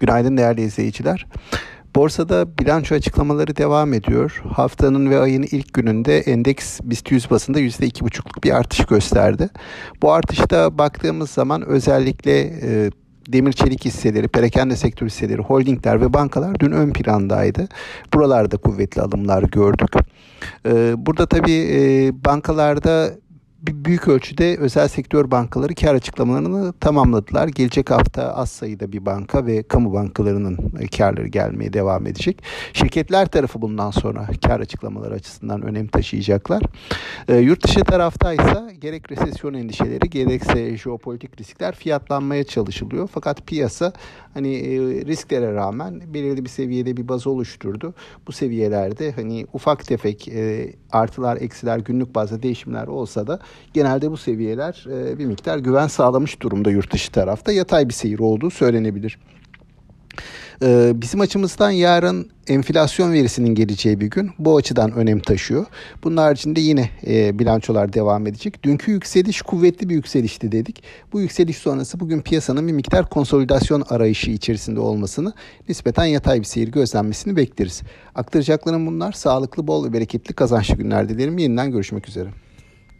Günaydın değerli izleyiciler. Borsada bilanço açıklamaları devam ediyor. Haftanın ve ayın ilk gününde endeks BIST 100 basında %2,5'luk bir artış gösterdi. Bu artışta baktığımız zaman özellikle e, demir çelik hisseleri, perakende sektör hisseleri, holdingler ve bankalar dün ön plandaydı. Buralarda kuvvetli alımlar gördük. E, burada tabii e, bankalarda büyük ölçüde özel sektör bankaları kar açıklamalarını tamamladılar. Gelecek hafta az sayıda bir banka ve kamu bankalarının e, karları gelmeye devam edecek. Şirketler tarafı bundan sonra kar açıklamaları açısından önem taşıyacaklar. E, yurt dışı tarafta ise gerek resesyon endişeleri gerekse jeopolitik riskler fiyatlanmaya çalışılıyor. Fakat piyasa hani e, risklere rağmen belirli bir seviyede bir baz oluşturdu. Bu seviyelerde hani ufak tefek e, artılar eksiler günlük bazda değişimler olsa da genelde bu seviyeler e, bir miktar güven sağlamış durumda yurt dışı tarafta. Yatay bir seyir olduğu söylenebilir. E, bizim açımızdan yarın enflasyon verisinin geleceği bir gün bu açıdan önem taşıyor. Bunun haricinde yine e, bilançolar devam edecek. Dünkü yükseliş kuvvetli bir yükselişti dedik. Bu yükseliş sonrası bugün piyasanın bir miktar konsolidasyon arayışı içerisinde olmasını nispeten yatay bir seyir gözlenmesini bekleriz. Aktaracaklarım bunlar. Sağlıklı, bol ve bereketli kazançlı günler dilerim. Yeniden görüşmek üzere.